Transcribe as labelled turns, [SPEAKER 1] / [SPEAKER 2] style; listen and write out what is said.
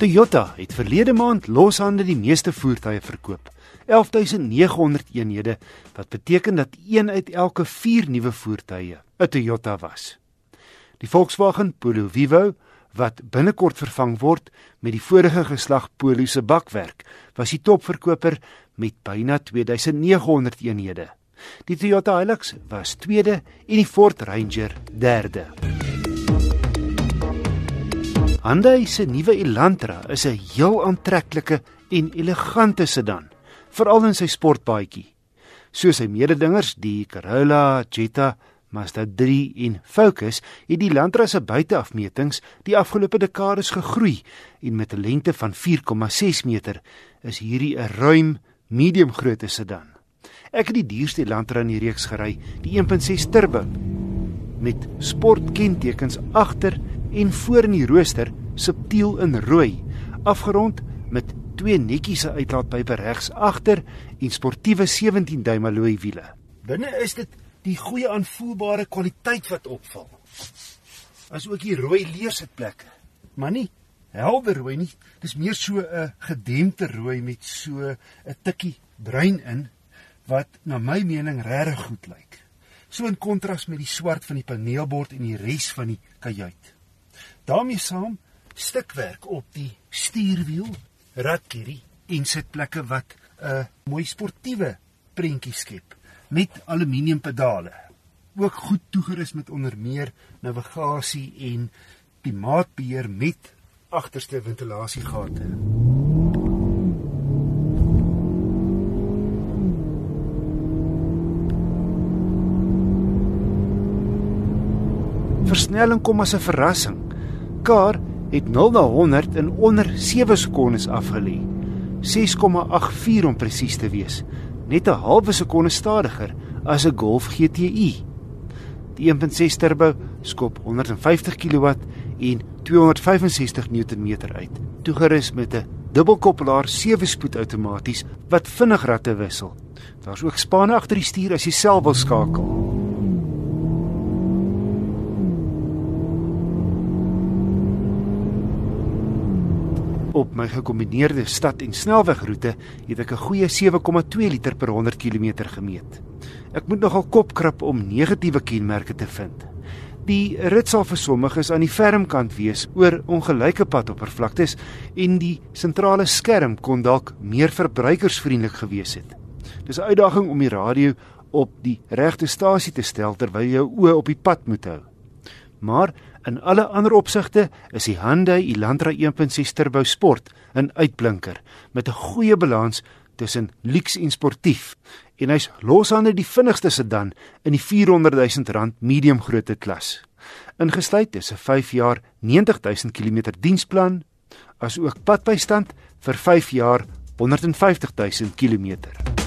[SPEAKER 1] Toyota het verlede maand loshande die meeste voertuie verkoop. 11900 eenhede wat beteken dat 1 uit elke 4 nuwe voertuie 'n Toyota was. Die Volkswagen Polo Vivo wat binnekort vervang word met die vorige geslag Polo se bakwerk, was die topverkoper met byna 2900 eenhede. Die Toyota Hilux was tweede en die Ford Ranger derde. Hyundai se nuwe Elantra is 'n heel aantreklike en elegante sedan, veral in sy sportbaadjie. Soos sy mededingers, die Corolla, Jetta, Mazda 3 en Focus, het die Elantra se buiteafmetings die afgelope dekades gegroei en met 'n lengte van 4,6 meter is hierdie 'n ruim medium grootte sedan. Ek het die duurste Elantra in die reeks gery, die 1.6 turbo met sportkentekens agter en voor in die rooster subtiel in rooi, afgerond met twee netjiese uitlaatpype regs agter en sportiewe 17 duim alloy wiele. Binne is dit die goeie aanvoelbare kwaliteit wat opval. As ook die rooi leersitplekke. Maar nie helder rooi nie, dis meer so 'n gedempte rooi met so 'n tikkie bruin in wat na my mening regtig goed lyk. So in kontras met die swart van die paneelbord en die res van die kajuit daarmee saam stukwerk op die stuurwiel, radkierie en sitplekke wat 'n mooi sportiewe prentjie skep met aluminiumpedale. Ook goed toegerus met onder meer navigasie en klimaatbeheer met agterste ventilasiegate. Versnelling kom as 'n verrassing kar het 0 na 100 in onder 7 sekondes afgelê. 6,84 om presies te wees, net 'n halwe sekonde stadiger as 'n Golf GTI. Die 1.6 turbo skop 150 kW en 265 Nm uit, toegerus met 'n dubbelkoppelaar 7-spoed outomaties wat vinnig ratte wissel. Daar's ook spanne agter die stuur as jy self wil skakel. Op my gekombineerde stad en snelwegroete het ek 'n goeie 7,2 liter per 100 km gemeet. Ek moet nogal kopkrap om negatiewe kenmerke te vind. Die rit sal vir sommiges aan die ferm kant wees oor ongelyke padoppervlaktes en die sentrale skerm kon dalk meer verbruikersvriendelik gewees het. Dis 'n uitdaging om die radio op die regte stasie te stel terwyl jou oë op die pad moet hou. Maar In alle ander opsigte is die Hyundai Elantra 1.6 Turbo Sport 'n uitblinker met 'n goeie balans tussen luks en sportief en hy's loshande die vinnigste sedan in die 400 000 rand medium grootte klas. Ingesluit is 'n 5 jaar 90 000 km diensplan as ook padbystand vir 5 jaar 150 000 km.